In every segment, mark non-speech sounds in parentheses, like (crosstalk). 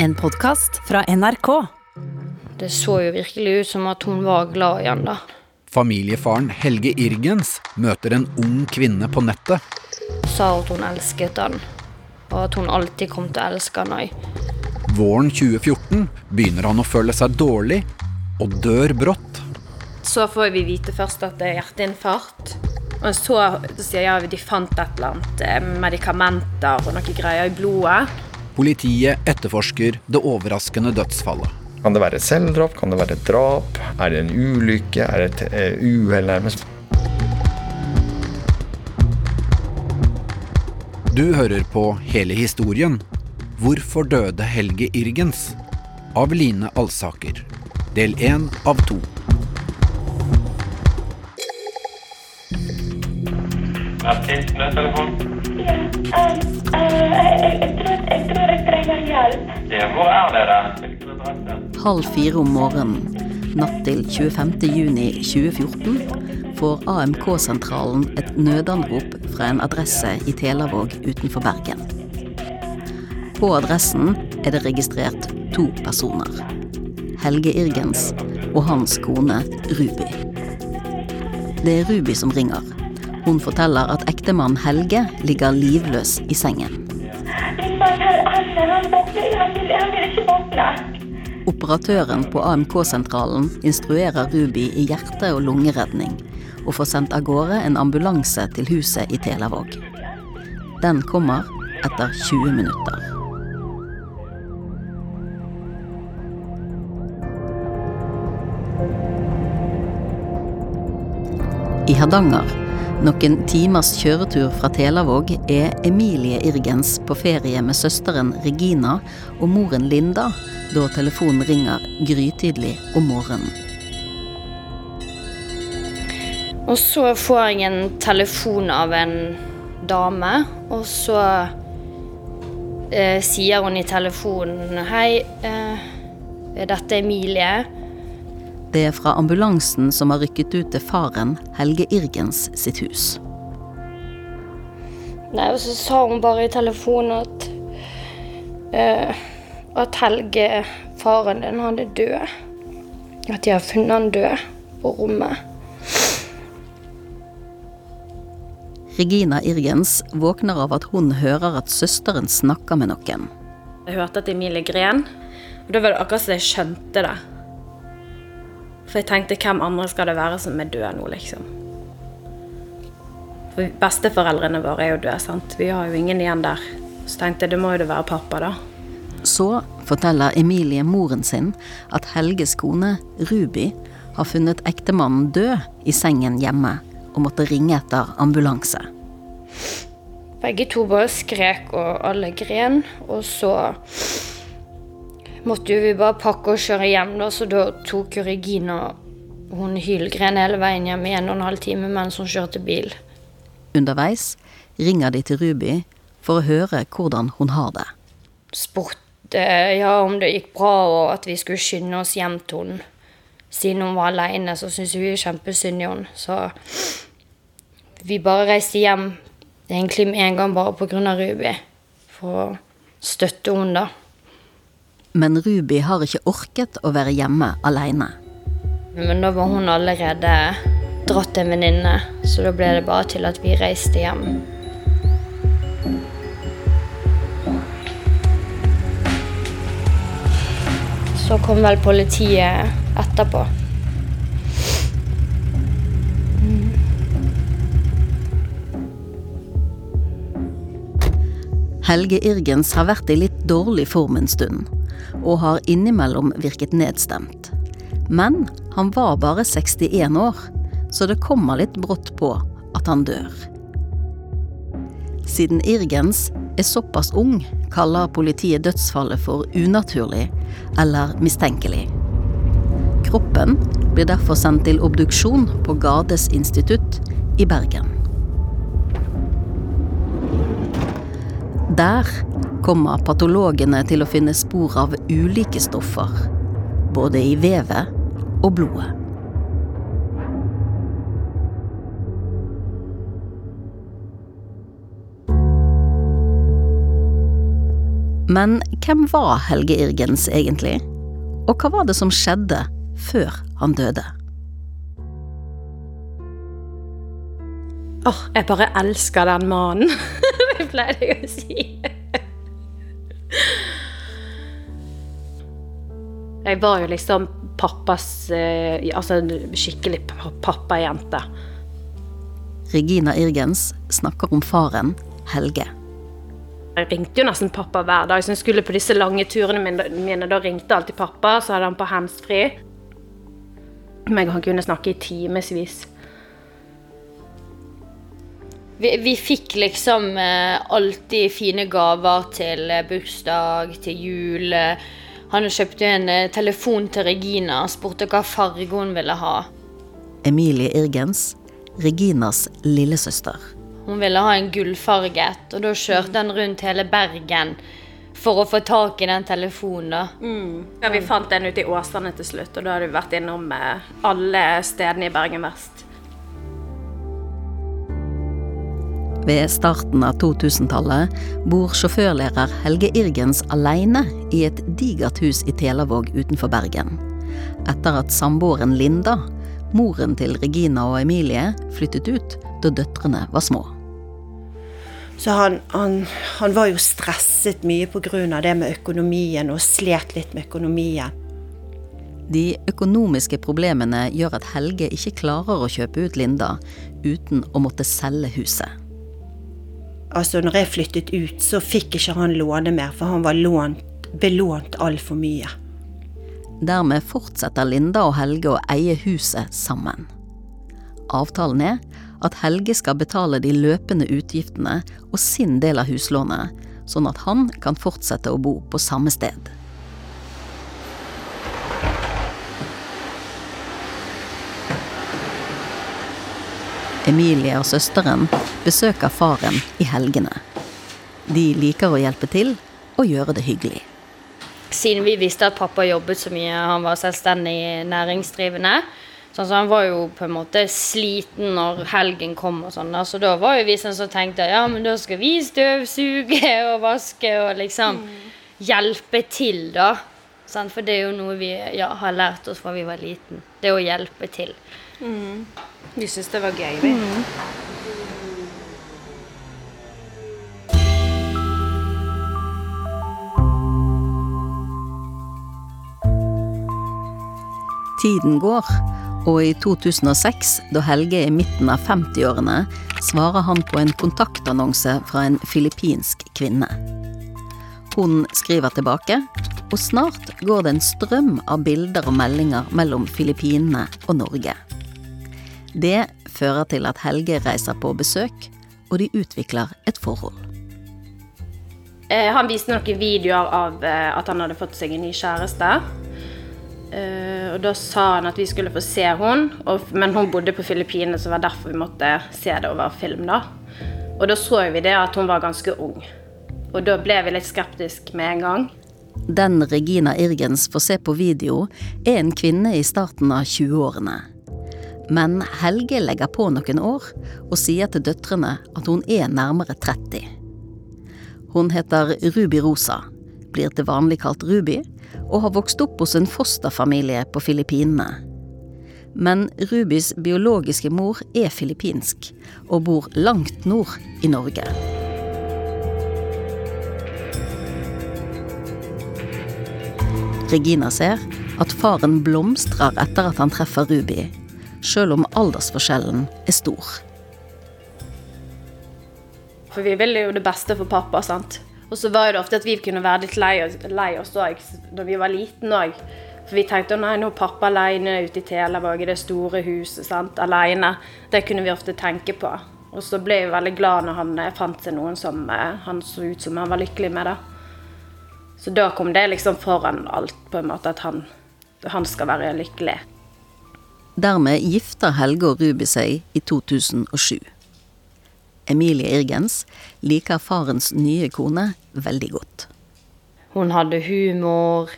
En podkast fra NRK. Det så jo virkelig ut som at hun var glad i han, da. Familiefaren Helge Irgens møter en ung kvinne på nettet. Sa at hun elsket han, og at hun alltid kom til å elske han òg. Våren 2014 begynner han å føle seg dårlig, og dør brått. Så får vi vite først at det er hjerteinfarkt. Og så sier jeg at de fant et eller annet eh, medikamenter og noe greier i blodet. Politiet etterforsker det overraskende dødsfallet. Kan det være selvdrap? Kan det være et drap? Er det en ulykke? Er det et eh, uhell nærmest? Du hører på hele historien. Hvorfor døde Helge Irgens? Av Line Alsaker. Del én av to. Jeg tror Halv fire om morgenen natt til 25. juni 2014 får AMK-sentralen et nødanrop fra en adresse i Telavåg utenfor Bergen. På adressen er det registrert to personer. Helge Irgens og hans kone Ruby. Det er Ruby som ringer. Hun forteller at ektemannen Helge ligger livløs i sengen. Operatøren på AMK-sentralen instruerer Ruby i hjerte- og lungeredning, og får sendt av gårde en ambulanse til huset i Telavåg. Den kommer etter 20 minutter. I Hardanger, noen timers kjøretur fra Telavåg, er Emilie Irgens på ferie med søsteren Regina og moren Linda da telefonen ringer grytidlig om morgenen. Og så får jeg en telefon av en dame, og så eh, sier hun i telefonen Hei, eh, er dette Emilie? Det er fra ambulansen som har rykket ut til faren, Helge Irgens sitt hus. Nei, og så sa hun bare i telefonen at uh, at Helge, faren din, han er død. At de har funnet han død på rommet. Regina Irgens våkner av at hun hører at søsteren snakker med noen. Jeg hørte at Emilie gren, og da var det akkurat som jeg skjønte det. For jeg tenkte hvem andre skal det være som er død nå, liksom. For besteforeldrene våre er jo døde, sant. Vi har jo ingen igjen der. Så tenkte jeg det må jo det være pappa, da. Så forteller Emilie moren sin at Helges kone, Ruby, har funnet ektemannen død i sengen hjemme og måtte ringe etter ambulanse. Begge to bare skrek, og alle gren. Og så måtte jo vi bare pakke og kjøre hjem, da, så da tok jo Regina Hun hylgren hele veien hjem i en og en halv time mens hun kjørte bil. Underveis ringer de til Ruby for å høre hvordan hun har det. Spurte ja, om det gikk bra, og at vi skulle skynde oss hjem til henne. Siden hun var aleine, så syntes vi kjempesynd i henne. Så vi bare reiste hjem egentlig med en gang bare pga. Ruby. For å støtte henne, da. Men Ruby har ikke orket å være hjemme alene. Men da var hun allerede dratt til en venninne, så da ble det bare til at vi reiste hjem. Så kom vel politiet etterpå. Helge Irgens har vært i litt dårlig form en stund, og har innimellom virket nedstemt. Men han var bare 61 år, så det kommer litt brått på at han dør. Siden Irgens er såpass ung, kaller politiet dødsfallet for unaturlig eller mistenkelig. Kroppen blir derfor sendt til obduksjon på Gades institutt i Bergen. Der kommer patologene til å finne spor av ulike stoffer, både i vevet og blodet. Men hvem var Helge Irgens egentlig? Og hva var det som skjedde før han døde? Åh, jeg bare elsker den mannen. (laughs) det pleide jeg å si. Jeg var jo liksom pappas Altså en skikkelig pa- pappajente. Regina Irgens snakker om faren, Helge. Jeg ringte jo nesten pappa hver dag, så jeg skulle på disse lange turene mine. da ringte alltid pappa, så hadde han på handsfree. Men han kunne snakke i timevis. Vi, vi fikk liksom eh, alltid fine gaver til eh, bursdag, til jul. Han kjøpte en eh, telefon til Regina og spurte hva farge hun ville ha. Emilie Irgens, Reginas lillesøster. Hun ville ha en gullfarget, og da kjørte han rundt hele Bergen for å få tak i den telefonen. da. Ja, vi fant den ute i Åsane til slutt, og da hadde vi vært innom eh, alle stedene i Bergen vest. Ved starten av 2000-tallet bor sjåførlærer Helge Irgens alene i et digert hus i Telavåg utenfor Bergen. Etter at samboeren Linda, moren til Regina og Emilie, flyttet ut da døtrene var små. Så han, han, han var jo stresset mye pga. det med økonomien, og slet litt med økonomien. De økonomiske problemene gjør at Helge ikke klarer å kjøpe ut Linda uten å måtte selge huset. Altså, når jeg flyttet ut, så fikk ikke han låne mer, for han var lånt, belånt altfor mye. Dermed fortsetter Linda og Helge å eie huset sammen. Avtalen er at Helge skal betale de løpende utgiftene og sin del av huslånet, sånn at han kan fortsette å bo på samme sted. Emilie og søsteren besøker faren i helgene. De liker å hjelpe til og gjøre det hyggelig. Siden vi visste at pappa jobbet så mye, han var selvstendig næringsdrivende. Sånn, så han var jo på en måte sliten når helgen kom og sånn. Så da var jo vi sånn som tenkte ja, men da skal vi støvsuge og vaske og liksom hjelpe til, da. For det er jo noe vi ja, har lært oss fra vi var liten. Det å hjelpe til. Vi syns det var gøy, vi. Tiden går, og i 2006, da Helge er i midten av 50-årene, svarer han på en kontaktannonse fra en filippinsk kvinne. Hun skriver tilbake, og snart går det en strøm av bilder og meldinger mellom Filippinene og Norge. Det fører til at Helge reiser på besøk, og de utvikler et forhold. Eh, han viste noen videoer av eh, at han hadde fått seg en ny kjæreste. Eh, og da sa han at vi skulle få se henne, men hun bodde på Filippinene, så det var derfor vi måtte se det over film. da. Og da så vi det at hun var ganske ung. Og da ble vi litt skeptiske med en gang. Den Regina Irgens får se på video, er en kvinne i starten av 20-årene. Men Helge legger på noen år og sier til døtrene at hun er nærmere 30. Hun heter Ruby Rosa, blir til vanlig kalt Ruby, og har vokst opp hos en fosterfamilie på Filippinene. Men Rubys biologiske mor er filippinsk, og bor langt nord i Norge. Regina ser at faren blomstrer etter at han treffer Ruby, sjøl om aldersforskjellen er stor. For vi ville jo det beste for pappa, sant. Og så var det ofte at vi kunne være litt lei, lei oss òg, da vi var liten òg. For vi tenkte nei, nå er pappa alene ute i Telavåg i det store huset, sant, alene. Det kunne vi ofte tenke på. Og så ble vi veldig glad når han eh, fant seg noen som eh, han så ut som han var lykkelig med, da. Så da kom det liksom foran alt, på en måte, at han, han skal være lykkelig. Dermed gifter Helge og Ruby seg i 2007. Emilie Irgens liker farens nye kone veldig godt. Hun hadde humor.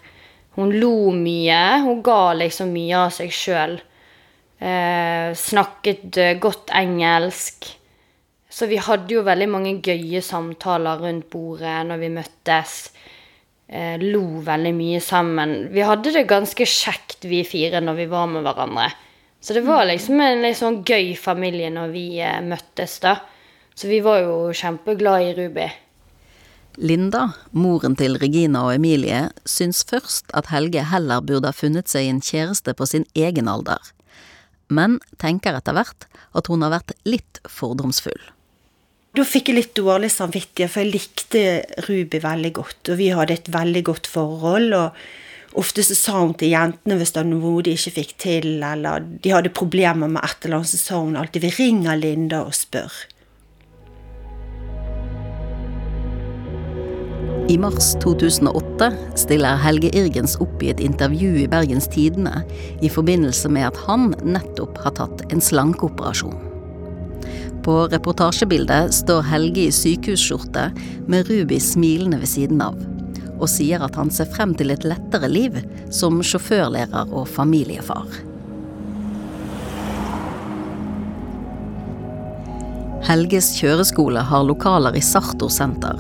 Hun lo mye. Hun ga liksom mye av seg sjøl. Eh, snakket eh, godt engelsk. Så vi hadde jo veldig mange gøye samtaler rundt bordet når vi møttes. eh, lo veldig mye sammen. Vi hadde det ganske kjekt, vi fire, når vi var med hverandre. Så det var liksom en litt sånn gøy familie når vi eh, møttes, da. Så vi var jo kjempeglade i Ruby. Linda, moren til Regina og Emilie, syns først at Helge heller burde ha funnet seg en kjæreste på sin egen alder, men tenker etter hvert at hun har vært litt fordomsfull. Da fikk jeg litt dårlig samvittighet, for jeg likte Ruby veldig godt, og vi hadde et veldig godt forhold. og Ofte så sa hun til jentene hvis det var noe de ikke fikk til, eller de hadde problemer med et eller annet, så sa hun alltid 'vi ringer Linda og spør'. I mars 2008 stiller Helge Irgens opp i et intervju i Bergens Tidende i forbindelse med at han nettopp har tatt en slankeoperasjon. På reportasjebildet står Helge i sykehusskjorte med Ruby smilende ved siden av, og sier at han ser frem til et lettere liv som sjåførlærer og familiefar. Helges kjøreskole har lokaler i Sartor senter,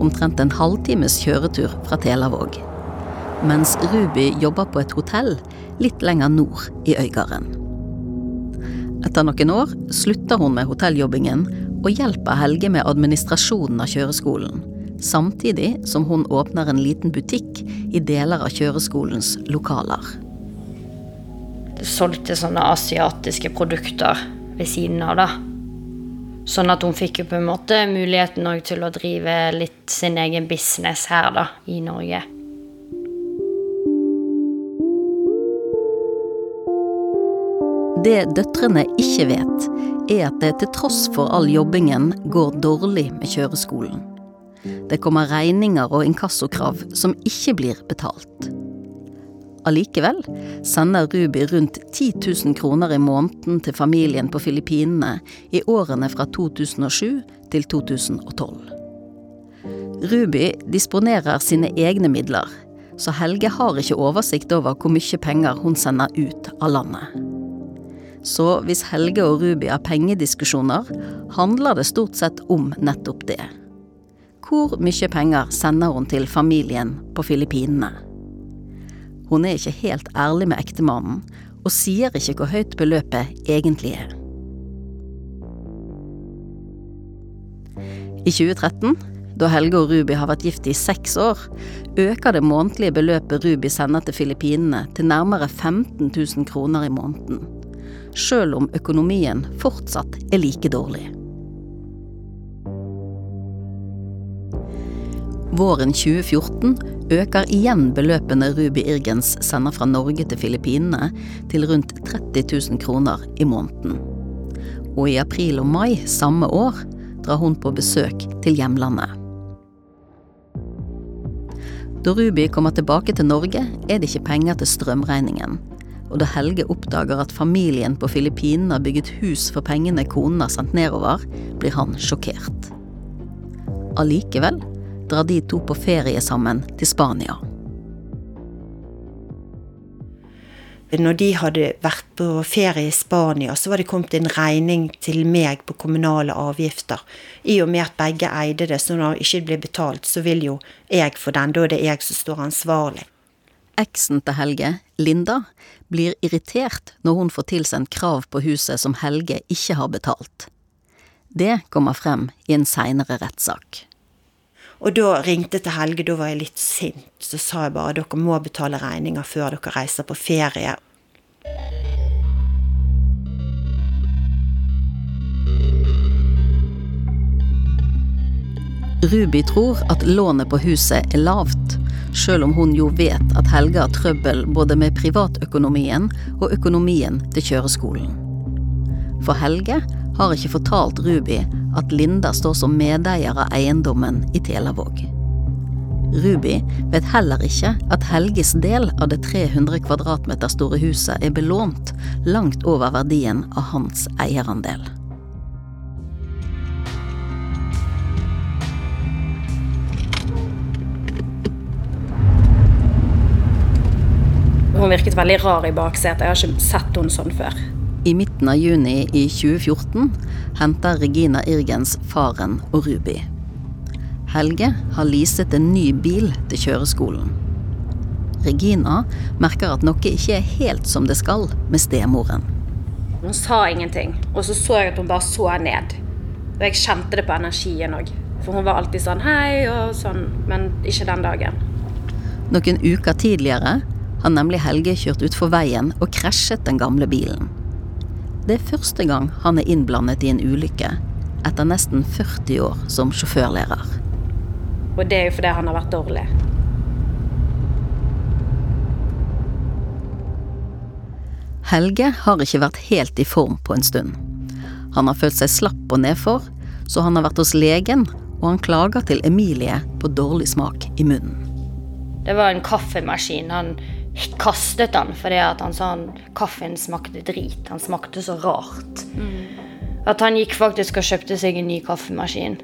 omtrent en halvtimes kjøretur fra Telavåg. Mens Ruby jobber på et hotell litt lenger nord i Øygarden. Etter noen år slutter hun med hotelljobbingen og hjelper Helge med administrasjonen av kjøreskolen, samtidig som hun åpner en liten butikk i deler av kjøreskolens lokaler. Det solgte sånne asiatiske produkter ved siden av, da. Sånn at hun fikk jo på en måte muligheten til å drive litt sin egen business her, da, i Norge. Det døtrene ikke vet, er at det til tross for all jobbingen går dårlig med kjøreskolen. Det kommer regninger og inkassokrav som ikke blir betalt. Allikevel sender Ruby rundt 10 000 kroner i måneden til familien på Filippinene i årene fra 2007 til 2012. Ruby disponerer sine egne midler, så Helge har ikke oversikt over hvor mye penger hun sender ut av landet. Så hvis Helge og Ruby har pengediskusjoner, handler det stort sett om nettopp det. Hvor mye penger sender hun til familien på Filippinene? Hun er ikke helt ærlig med ektemannen, og sier ikke hvor høyt beløpet egentlig er. I 2013, da Helge og Ruby har vært gift i seks år, øker det månedlige beløpet Ruby sender til Filippinene til nærmere 15 000 kroner i måneden, sjøl om økonomien fortsatt er like dårlig. Våren 2014 øker igjen beløpene Ruby Irgens sender fra Norge til Filippinene til rundt 30 000 kroner i måneden. Og i april og mai samme år drar hun på besøk til hjemlandet. Da Ruby kommer tilbake til Norge, er det ikke penger til strømregningen. Og da Helge oppdager at familien på Filippinene har bygget hus for pengene konen har sendt nedover, blir han sjokkert. Allikevel drar de to på ferie sammen til Spania. Når de hadde vært på ferie i Spania, så var det kommet en regning til meg på kommunale avgifter. I og med at begge eide det, så når det ikke ble betalt, så vil jo jeg få den. Da er det jeg som står ansvarlig. Eksen til Helge, Linda, blir irritert når hun får tilsendt krav på huset som Helge ikke har betalt. Det kommer frem i en seinere rettssak. Og da ringte jeg til Helge, da var jeg litt sint. Så sa jeg bare dere må betale regninger før dere reiser på ferie. Ruby tror at lånet på huset er lavt, sjøl om hun jo vet at Helge har trøbbel både med privatøkonomien og økonomien til kjøreskolen. For Helge har ikke fortalt Ruby at Linda står som medeier av eiendommen i Telavåg. Ruby vet heller ikke at Helges del av det 300 kvadratmeter store huset er belånt langt over verdien av hans eierandel. Hun virket veldig rar i baksetet. Jeg har ikke sett henne sånn før. I midten av juni i 2014 henter Regina Irgens faren og Ruby. Helge har leaset en ny bil til kjøreskolen. Regina merker at noe ikke er helt som det skal med stemoren. Hun sa ingenting, og så så jeg at hun bare så ned. Og jeg kjente det på energien òg. For hun var alltid sånn hei og sånn, men ikke den dagen. Noen uker tidligere har nemlig Helge kjørt utfor veien og krasjet den gamle bilen. Det er første gang han er innblandet i en ulykke, etter nesten 40 år som sjåførlærer. Og det er jo fordi han har vært dårlig. Helge har ikke vært helt i form på en stund. Han har følt seg slapp og nedfor, så han har vært hos legen, og han klager til Emilie på dårlig smak i munnen. Det var en kaffemaskin. Han kastet den fordi at han sa han, kaffen smakte drit. Han smakte så rart. At han gikk faktisk og kjøpte seg en ny kaffemaskin.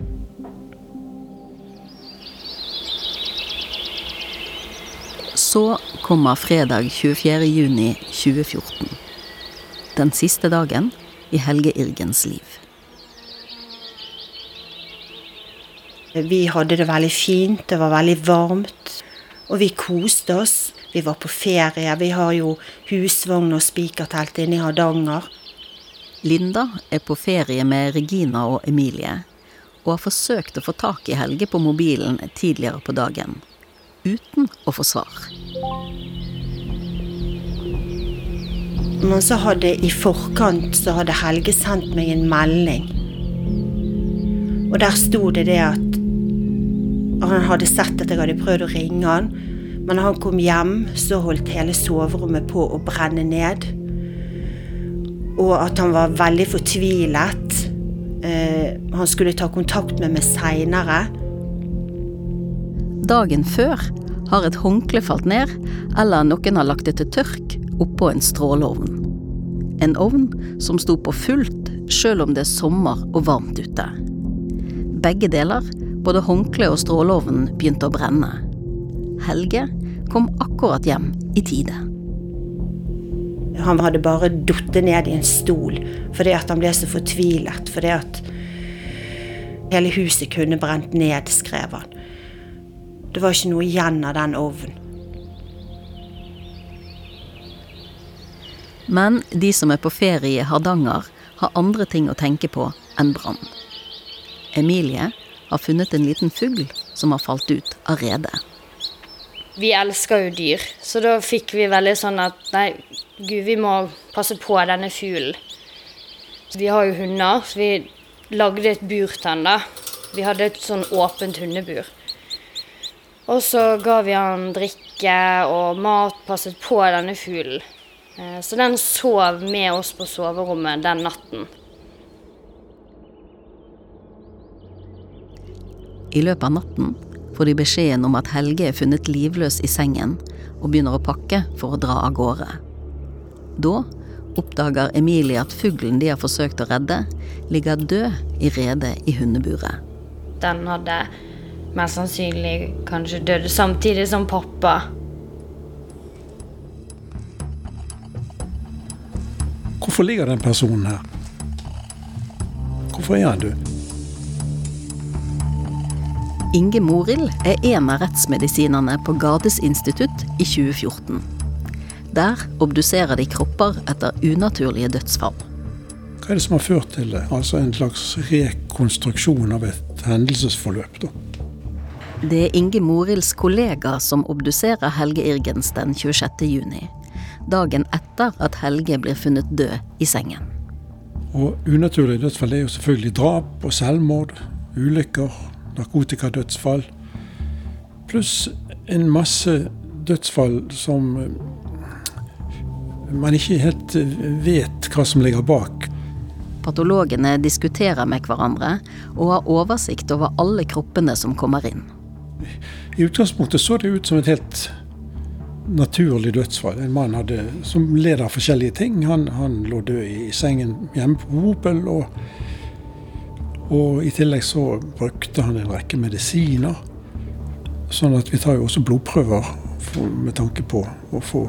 Så kommer fredag 24. juni 2014. Den siste dagen i Helge Irgens liv. Vi hadde det veldig fint, det var veldig varmt, og vi koste oss. Vi var på ferie. Vi har jo husvogn og spikertelt inne i Hardanger. Linda er på ferie med Regina og Emilie, og har forsøkt å få tak i Helge på mobilen tidligere på dagen, uten å få svar. Men så hadde i forkant så hadde Helge sendt meg en melding. Og der sto det det at han hadde sett at jeg hadde prøvd å ringe han, men da han kom hjem, så holdt hele soverommet på å brenne ned. Og at han var veldig fortvilet. Eh, han skulle ta kontakt med meg seinere. Dagen før har et håndkle falt ned, eller noen har lagt det til tørk oppå en stråleovn. En ovn som sto på fullt sjøl om det er sommer og varmt ute. Begge deler, både håndkle og stråleovnen, begynte å brenne. Helge kom akkurat hjem i tide. Han hadde bare falt ned i en stol fordi at han ble så fortvilet. Fordi at hele huset kunne brent ned, skrev han. Det var ikke noe igjen av den ovnen. Men de som er på ferie i Hardanger, har andre ting å tenke på enn brann. Emilie har funnet en liten fugl som har falt ut av redet. Vi elsker jo dyr, så da fikk vi veldig sånn at nei, gud, vi må passe på denne fuglen. Vi har jo hunder, så vi lagde et bur til den da. Vi hadde et sånn åpent hundebur. Og så ga vi han drikke og mat, passet på denne fuglen. Eh, Så den sov med oss på soverommet den natten. I løpet av natten får de beskjeden om at Helge er funnet livløs i sengen og begynner å pakke for å dra av gårde. Da oppdager Emilie at fuglen de har forsøkt å redde, ligger død i redet i hundeburet. Den hadde mest sannsynlig kanskje dødd samtidig som pappa. Hvorfor ligger den personen her? Hvorfor er han død? Inge Morild er en av rettsmedisinerne på Gades institutt i 2014. Der obduserer de kropper etter unaturlige dødsfall. Hva er det som har ført til det? Altså en slags rekonstruksjon av et hendelsesforløp, da. Det er Inge Morilds kollega som obduserer Helge Irgens den 26. juni. Dagen etter at Helge blir funnet død i sengen. Og unaturlige dødsfall er jo selvfølgelig drap og selvmord, ulykker, narkotikadødsfall. Pluss en masse dødsfall som eh, man ikke helt eh, vet hva som ligger bak. Patologene diskuterer med hverandre og har oversikt over alle kroppene som kommer inn. I utgangspunktet så det ut som et helt naturlig dødsfall. En mann hadde, som led av forskjellige ting. Han, han lå død i sengen hjemme på Hopel. Og, og i tillegg så brukte han en rekke medisiner. Sånn at vi tar jo også blodprøver for, med tanke på å få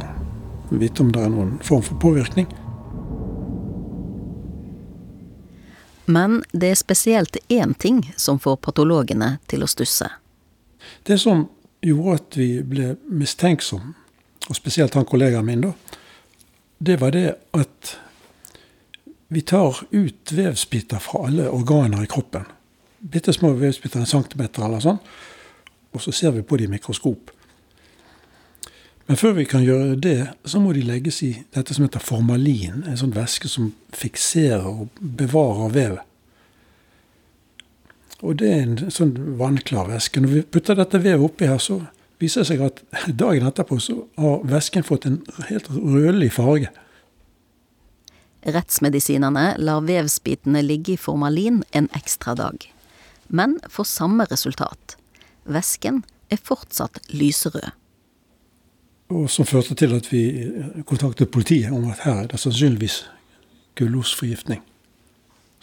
vite om det er noen form for påvirkning. Men det er spesielt én ting som får patologene til å stusse. Det som gjorde at vi ble mistenksomme, og spesielt han kollegaen min, da, det var det at vi tar ut vevsbiter fra alle organer i kroppen. Bitte små vevsbiter, en centimeter eller sånn. Og så ser vi på dem i mikroskop. Men før vi kan gjøre det, så må de legges i dette som heter formalin. En sånn væske som fikserer og bevarer vevet. Og det er en sånn vannklar væske. Når vi putter dette vevet oppi her, så viser det seg at dagen etterpå så har væsken fått en helt rødlig farge. Rettsmedisinerne lar vevsbitene ligge i formalin en ekstra dag, men får samme resultat. Væsken er fortsatt lyserød. Og som førte til at vi kontaktet politiet om at her er det sannsynligvis gullosforgiftning.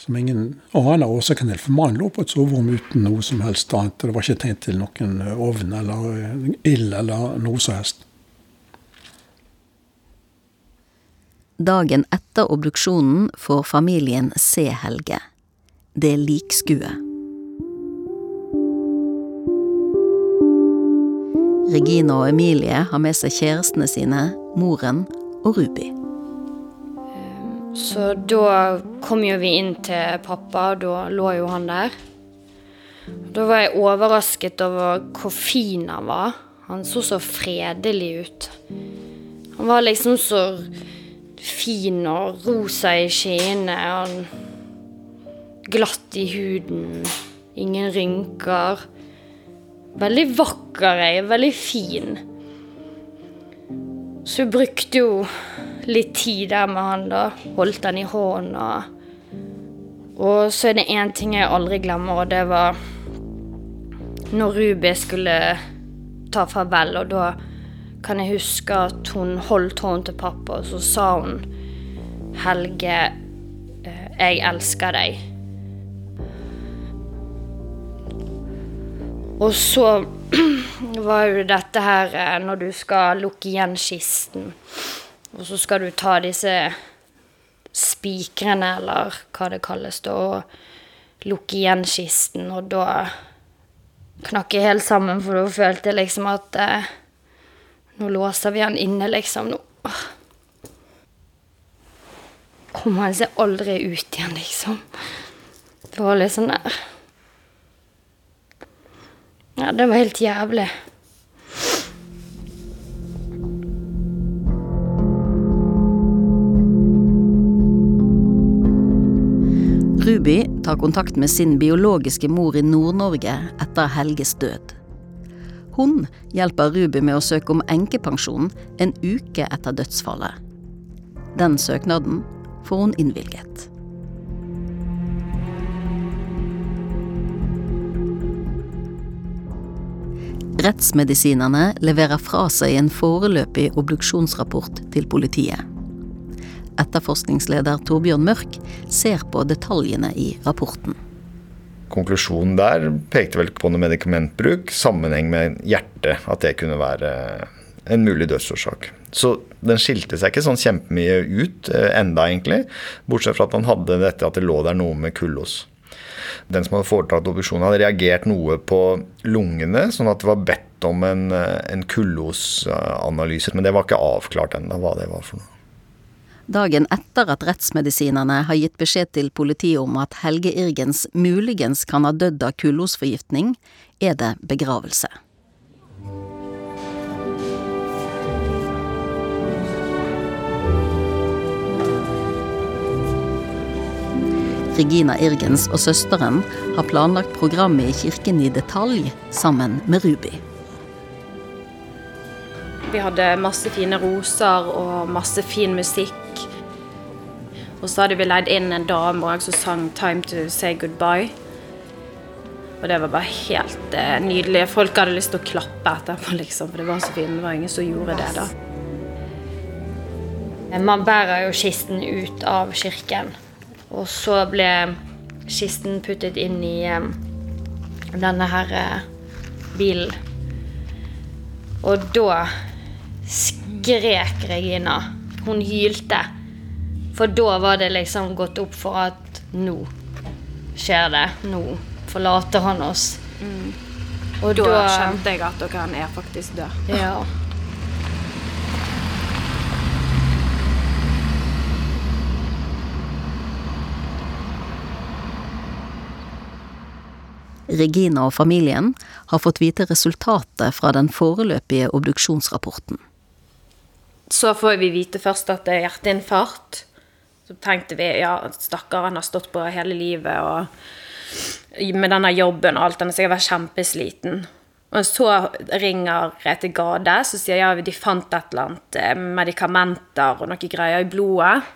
Som ingen aner årsaken til, for mannen lå på et soverom uten noe som helst annet. og Det var ikke tegn til noen ovn eller ild eller noe som helst. Dagen etter obduksjonen får familien se Helge. Det er likskue. Regina og Emilie har med seg kjærestene sine, moren og Ruby. Så da kom jo vi inn til pappa, og da lå jo han der. Da var jeg overrasket over hvor fin han var. Han så så fredelig ut. Han var liksom så fin og rosa i skinnet. og Glatt i huden. Ingen rynker. Veldig vakker, jeg. Veldig fin. Så vi brukte jo litt tid der med han, da. Holdt han i hånda. Og så er det én ting jeg aldri glemmer, og det var når Ruby skulle ta farvel, og da kan jeg huske at hun holdt hånden til pappa, og så sa hun Helge, eh, jeg elsker deg. Og så (clears throat) var jo dette her eh, når du skal lukke igjen kisten. Og så skal du ta disse spikrene, eller hva det kalles, da, og lukke igjen kisten. Og da knakk jeg helt sammen, for da følte jeg liksom at eh, Nå låser vi han inne, liksom. Nå kommer han seg aldri ut igjen, liksom. Det var litt sånn der Ja, det var helt jævlig. Ruby tar kontakt med sin biologiske mor i Nord-Norge etter Helges død. Hun hjelper Ruby med å søke om enkepensjon en uke etter dødsfallet. Den søknaden får hun innvilget. Rettsmedisinerne leverer fra seg en foreløpig obduksjonsrapport til politiet. Etterforskningsleder Torbjørn Mørk ser på detaljene i rapporten. Konklusjonen der pekte vel på noe medikamentbruk, sammenheng med hjertet, at det kunne være en mulig dødsårsak. Så den skilte seg ikke sånn kjempemye ut eh, enda, egentlig. Bortsett fra at han hadde dette at det lå der noe med kullås. Den som hadde foretatt obduksjonen, hadde reagert noe på lungene, sånn at det var bedt om en, eh, en kullosanalyse. Men det var ikke avklart ennå hva det var for noe. Dagen etter at rettsmedisinerne har gitt beskjed til politiet om at Helge Irgens muligens kan ha dødd av kullosforgiftning, er det begravelse. Regina Irgens og søsteren har planlagt programmet i kirken i detalj sammen med Ruby. Vi hadde masse fine roser og masse fin musikk. Så hadde vi leid inn en dame òg som sang 'Time to Say Goodbye'. Og det var bare helt eh, nydelig. Folk hadde lyst til å klappe etterpå, liksom, for det var så fint. Det var ingen som gjorde det da. Man bærer jo kisten ut av kirken. Og så ble kisten puttet inn i eh, denne her eh, bilen. Og da skrek Regina. Hun hylte. For da var det liksom gått opp for at nå skjer det. Nå forlater han oss. Og Da, da, skjønte jeg at dere han er faktisk død. Ja. Regina og familien har fått vite resultatet fra den foreløpige obduksjonsrapporten. Så får vi vite først at det er hjerteinfarkt. Så tenkte vi ja, stakkar, han har stått på hele livet og med denne jobben og alt, han har sikkert vært kjempesliten. Og så ringer Rete Gade, så sier ja, de fant et eller annet eh, medikamenter og noe greier i blodet.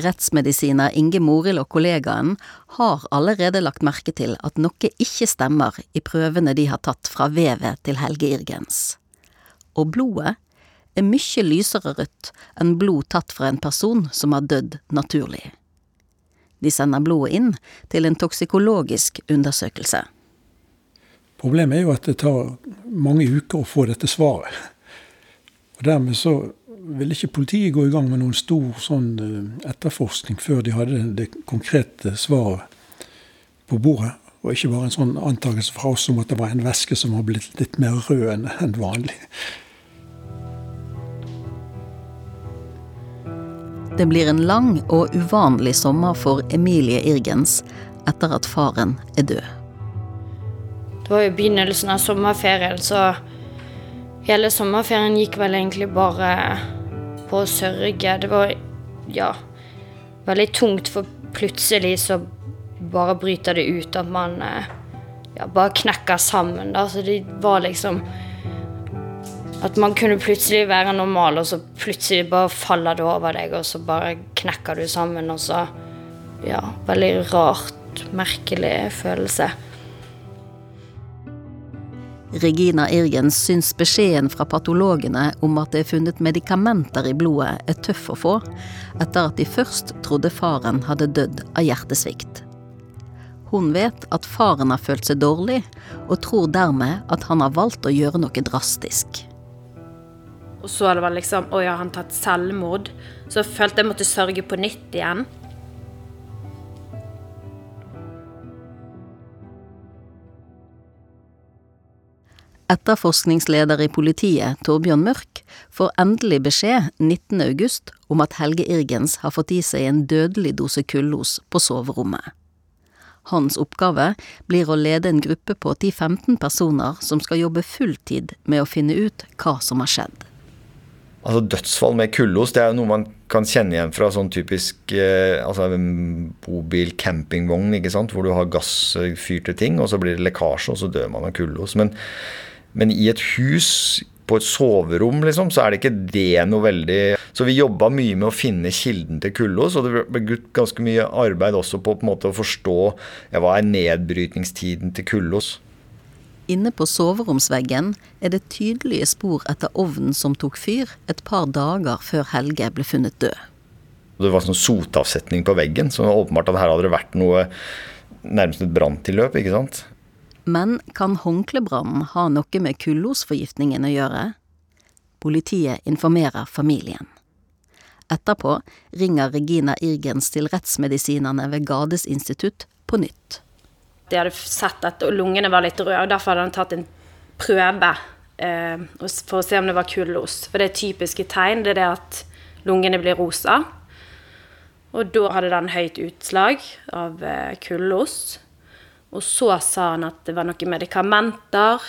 Rettsmedisiner Inge Morild og kollegaen har allerede lagt merke til at noe ikke stemmer i prøvene de har tatt fra vevet til Helge Irgens. Og blodet er mye lysere rødt enn blod tatt fra en person som har dødd naturlig. De sender blodet inn til en toksikologisk undersøkelse. Problemet er jo at det tar mange uker å få dette svaret. Og Dermed så ville ikke politiet gå i gang med noen stor sånn eh, etterforskning før de hadde det konkrete svaret på bordet. Og ikke bare en sånn antakelse fra oss om at det var en væske som var blitt litt mer rød enn vanlig. Det blir en lang og uvanlig sommer for Emilie Irgens etter at faren er død. Det var jo begynnelsen av sommerferien, så hele sommerferien gikk vel egentlig bare på å sørge. Det var, ja, veldig tungt, for plutselig så bare bryter det ut at man eh, ja, bare knekker sammen. Da. Så det var liksom At man kunne plutselig være normal, og så plutselig bare faller det over deg, og så bare knekker du sammen, og så Ja, veldig rart, merkelig følelse. Regina Irgens syns beskjeden fra patologene om at det er funnet medikamenter i blodet er tøff å få, etter at de først trodde faren hadde dødd av hjertesvikt. Hun vet at faren har følt seg dårlig, og tror dermed at han har valgt å gjøre noe drastisk. Og så det var liksom Å ja, han tatt selvmord. Så jeg følte jeg måtte sørge på nytt igjen. Etterforskningsleder i politiet, Torbjørn Mørk, får endelig beskjed 19. august om at Helge Irgens har fått i seg en dødelig dose kullos på soverommet. Hans oppgave blir å lede en gruppe på 10-15 personer som skal jobbe fulltid med å finne ut hva som har skjedd. Altså Dødsfall med kullos det er jo noe man kan kjenne igjen fra sånn typisk eh, altså en bobil campingvogn, ikke sant? hvor du har gassfyrte ting, og så blir det lekkasje, og så dør man av kullos. Men, men i et hus, på et soverom, liksom, så er det ikke det noe veldig Så vi jobba mye med å finne kilden til kullos, og det ble ganske mye arbeid også på, på en måte å forstå ja, hva er nedbrytningstiden til kullos. Inne på soveromsveggen er det tydelige spor etter ovnen som tok fyr et par dager før Helge ble funnet død. Det var sånn sotavsetning på veggen, så åpenbart at her hadde det vært noe nærmest et branntilløp, ikke sant. Men kan håndklebrannen ha noe med kullosforgiftningen å gjøre? Politiet informerer familien. Etterpå ringer Regina Irgens til rettsmedisinerne ved Gades institutt på nytt. De hadde sett at lungene var litt røde, og derfor hadde han tatt en prøve eh, for å se om det var kullos. For det typiske tegn, det er det at lungene blir rosa. Og da hadde den høyt utslag av eh, kullos. Og så sa han at det var noen medikamenter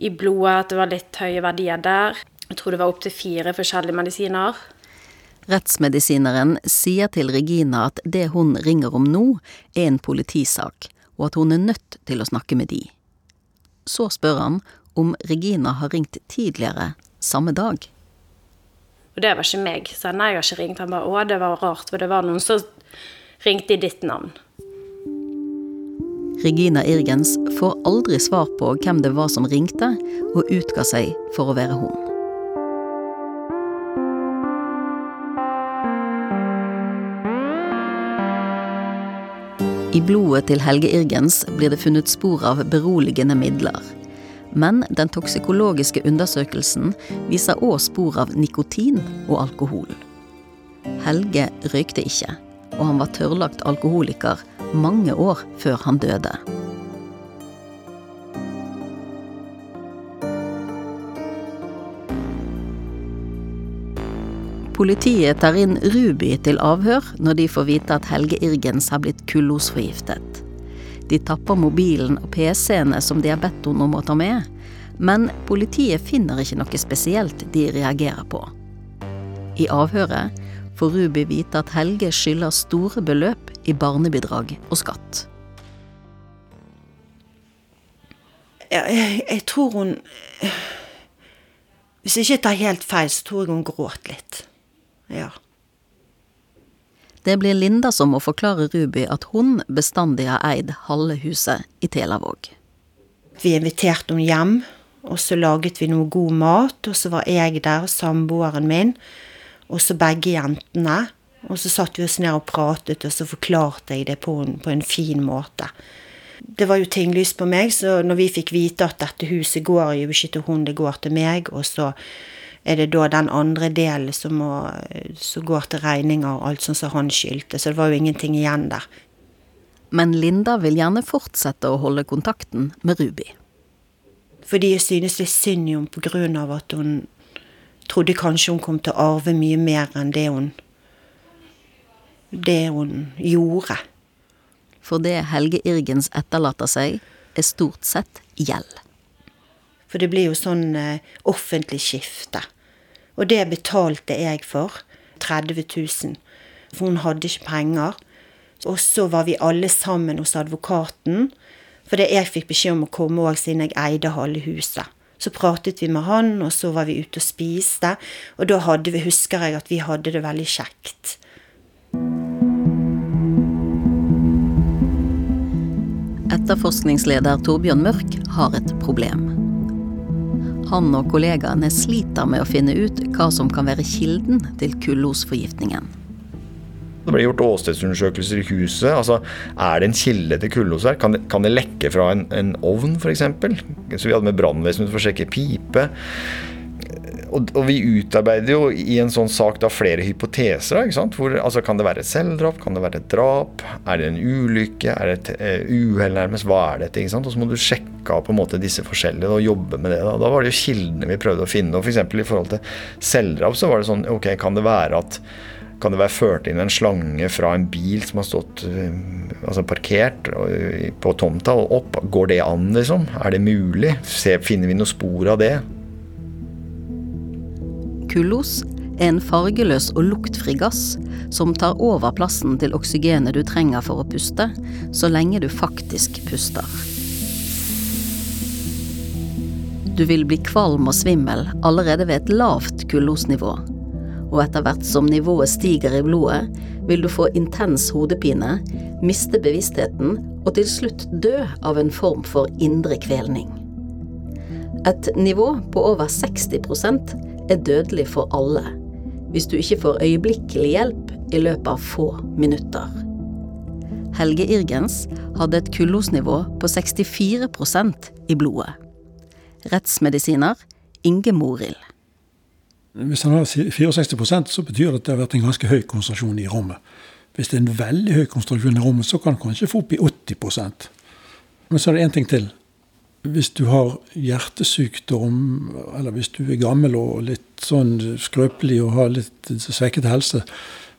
i blodet, at det var litt høye verdier der. Jeg tror det var opptil fire forskjellige medisiner. Rettsmedisineren sier til Regina at det hun ringer om nå, er en politisak, og at hun er nødt til å snakke med de. Så spør han om Regina har ringt tidligere samme dag. Og det var ikke meg. Så nei, jeg har ikke ringt. Han bare å, det var rart, for det var noen som ringte i ditt navn. Regina Irgens får aldri svar på hvem det var som ringte, og utga seg for å være hun. I blodet til Helge Irgens blir det funnet spor av beroligende midler. Men den toksikologiske undersøkelsen viser òg spor av nikotin og alkohol. Helge røykte ikke, og han var tørrlagt alkoholiker mange år før han døde. Politiet tar inn Ruby til avhør når de får vite at Helge Irgens har blitt kullosforgiftet. De tapper mobilen og PC-ene som de har bedt henne om å ta med, men politiet finner ikke noe spesielt de reagerer på. I avhøret får Ruby vite at Helge skylder store beløp i barnebidrag og skatt. Jeg, jeg, jeg tror hun Hvis jeg ikke tar helt feil, så tror jeg hun gråt litt. Ja. Det blir Linda som må forklare Ruby at hun bestandig har eid halve huset i Telavåg. Vi inviterte henne hjem, og så laget vi noe god mat, og så var jeg der, samboeren min, og så begge jentene. Og så satt vi oss ned og pratet, og så forklarte jeg det på en, på en fin måte. Det var jo tinglyst på meg, så når vi fikk vite at dette huset går jo ikke til hun, det går til meg, og så er det da den andre delen som, må, som går til regninger og alt sånn som han skyldte. Så det var jo ingenting igjen der. Men Linda vil gjerne fortsette å holde kontakten med Ruby. Fordi jeg synes det er synd i henne på grunn av at hun trodde kanskje hun kom til å arve mye mer enn det hun det hun gjorde. For det Helge Irgens etterlater seg, er stort sett gjeld. For det blir jo sånn eh, offentlig skifte. Og det betalte jeg for. 30 000. For hun hadde ikke penger. Og så var vi alle sammen hos advokaten. For det jeg fikk beskjed om å komme òg, siden jeg eide halve huset. Så pratet vi med han, og så var vi ute og spiste. Og da hadde vi, husker jeg at vi hadde det veldig kjekt. Etterforskningsleder Torbjørn Mørk har et problem. Han og kollegaene sliter med å finne ut hva som kan være kilden til kullosforgiftningen. Det ble gjort åstedsundersøkelser i huset. altså Er det en kilde til kullos her? Kan det, kan det lekke fra en, en ovn f.eks.? Så vi hadde med brannvesenet for å sjekke pipe. Og, og, vi utarbeider jo i en sånn sak da flere hypoteser. sant? Hvor, altså Kan det være selvdrap? Kan det være et drap? Er det en ulykke? Er det et uh, uhell nærmest? Hva er dette? ikke sant? Og så må du sjekke av på en måte disse forskjellige og jobbe med det. Da, da var det jo kildene vi prøvde å finne. og for I forhold til selvdrap så var det sånn ok, Kan det være at kan det være ført inn en slange fra en bil som har stått uh, altså parkert på tomta og opp? Går det an, liksom? Er det mulig? Se, finner vi noen spor av det? Kullos er en fargeløs og luktfri gass som tar over plassen til oksygenet du trenger for å puste, så lenge du faktisk puster. Du vil bli kvalm og svimmel allerede ved et lavt kullosnivå. Og etter hvert som nivået stiger i blodet, vil du få intens hodepine, miste bevisstheten og til slutt dø av en form for indre kvelning. Et nivå på over 60 er dødelig for alle hvis du ikke får øyeblikkelig hjelp i løpet av få minutter. Helge Irgens hadde et kullosnivå på 64% i blodet. Rettsmedisiner Inge Morild. Hvis han har 64% så betyr det at det har vært en ganske høy konsentrasjon i rommet. Hvis det er en veldig høy konsentrasjon i rommet, så kan han kanskje få opp i 80% Men så er det én ting til hvis du har hjertesykdom, eller hvis du er gammel og litt sånn skrøpelig og har litt svekket helse,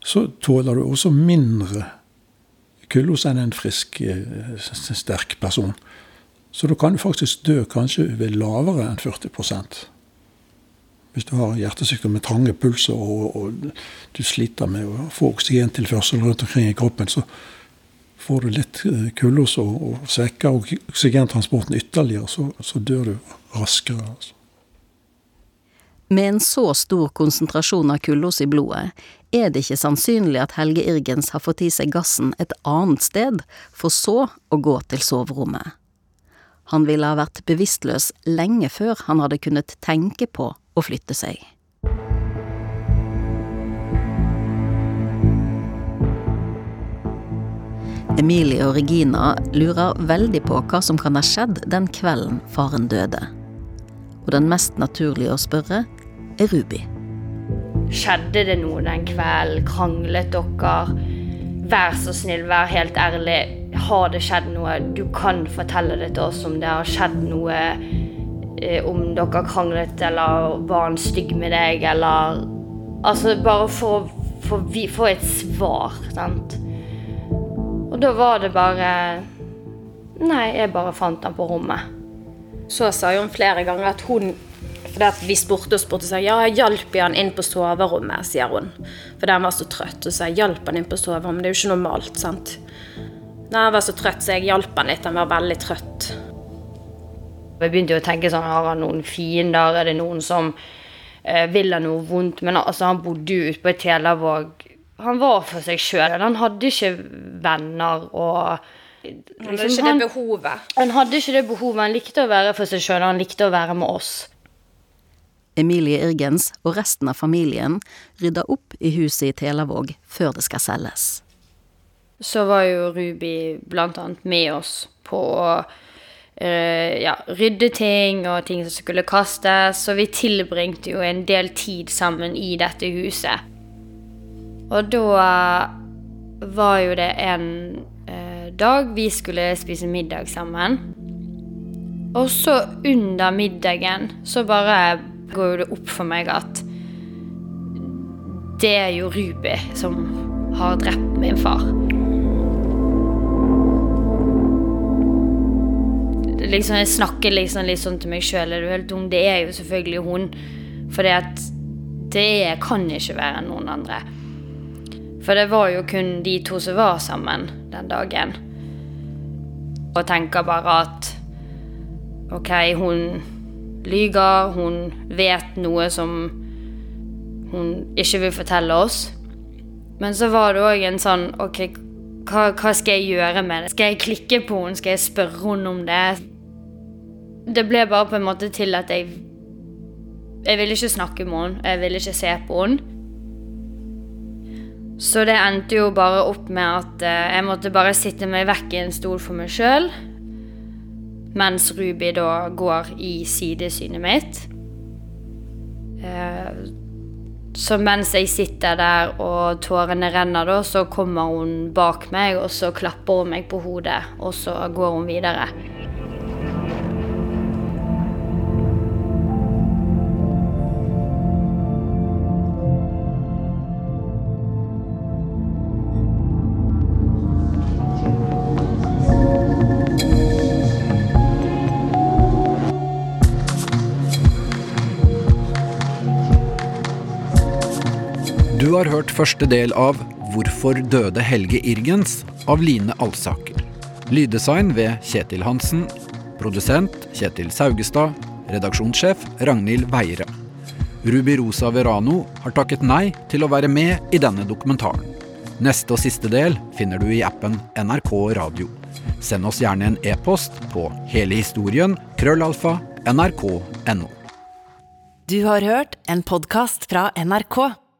så tåler du også mindre kullos enn en frisk, eh, sterk person. Så da kan du faktisk dø kanskje ved lavere enn 40% Hvis du har hjertesykdom med trange pulser og, og du sliter med å få oksygentilførsel rundt omkring i kroppen, så Får du litt eh, kullose og, og svekker oksygentransporten ytterligere, så, så dør du raskere. Altså. Med en så stor konsentrasjon av kullos i blodet er det ikke sannsynlig at Helge Irgens har fått i seg gassen et annet sted, for så å gå til soverommet. Han ville ha vært bevisstløs lenge før han hadde kunnet tenke på å flytte seg. Emilie og Regina lurer veldig på hva som kan ha skjedd den kvelden faren døde. Og den mest naturlige å spørre er Ruby. Skjedde det noe den kvelden? Kranglet dere? Vær så snill, vær helt ærlig. har det skjedd noe, du kan fortelle det til oss om det har skjedd noe eh, Om dere kranglet eller var han stygg med deg, eller Altså bare for å få et svar, sant. Og da var det bare Nei, jeg bare fant den på rommet. Så sa hun flere ganger at hun at Vi spurte og spurte, sa ja, hjalp jeg han inn på soverommet, sier hun. Fordi han var så trøtt. Og sa hjalp han inn på soverommet. Det er jo ikke normalt, sant. Nei, han var så trøtt, så jeg hjalp han litt. Han var veldig trøtt. Jeg begynte jo å tenke sånn, har han noen fiender? Er det noen som eh, vil han noe vondt? Men altså, han bodde jo ute på et Telavåg. Han var for seg sjøl. Han hadde ikke venner og han hadde ikke det behovet. Han hadde ikke det behovet. Han likte å være for seg sjøl, han likte å være med oss. Emilie Irgens og resten av familien rydder opp i huset i Telavåg før det skal selges. Så var jo Ruby blant annet med oss på å uh, ja, rydde ting og ting som skulle kastes, så vi tilbringte jo en del tid sammen i dette huset. Og da var jo det en eh, dag vi skulle spise middag sammen. Og så under middagen så bare går det opp for meg at det er jo Ruby som har drept min far. Liksom, jeg snakker liksom litt sånn til meg sjøl. Er du helt dum? Det er jo selvfølgelig hun. For det er, kan ikke være noen andre. For det var jo kun de to som var sammen den dagen. Og tenker bare at OK, hun lyver, hun vet noe som hun ikke vil fortelle oss. Men så var det òg en sånn OK, hva, hva, skal jeg gjøre med det? Skal jeg klikke på henne? Skal jeg spørre henne om det? Det ble bare på en måte til at jeg Jeg ville ikke snakke med henne. Jeg ville ikke se på henne. Så det endte jo bare opp med at eh, jeg måtte bare sitte meg vekk i en stol for meg sjøl mens Ruby da går i sidesynet mitt. Eh, så mens jeg sitter der og tårene renner, da, så kommer hun bak meg, og så klapper hun meg på hodet, og så går hun videre. Du har hørt første del av Hvorfor døde Helge Irgens av Line Alsaker. Lyddesign ved Kjetil Hansen. Produsent Kjetil Saugestad. Redaksjonssjef Ragnhild Veire. Ruby Rosa Verano har takket nei til å være med i denne dokumentaren. Neste og siste del finner du i appen NRK Radio. Send oss gjerne en e-post på helehistorien krøllalfa nrk.no. Du har hørt en podkast fra NRK.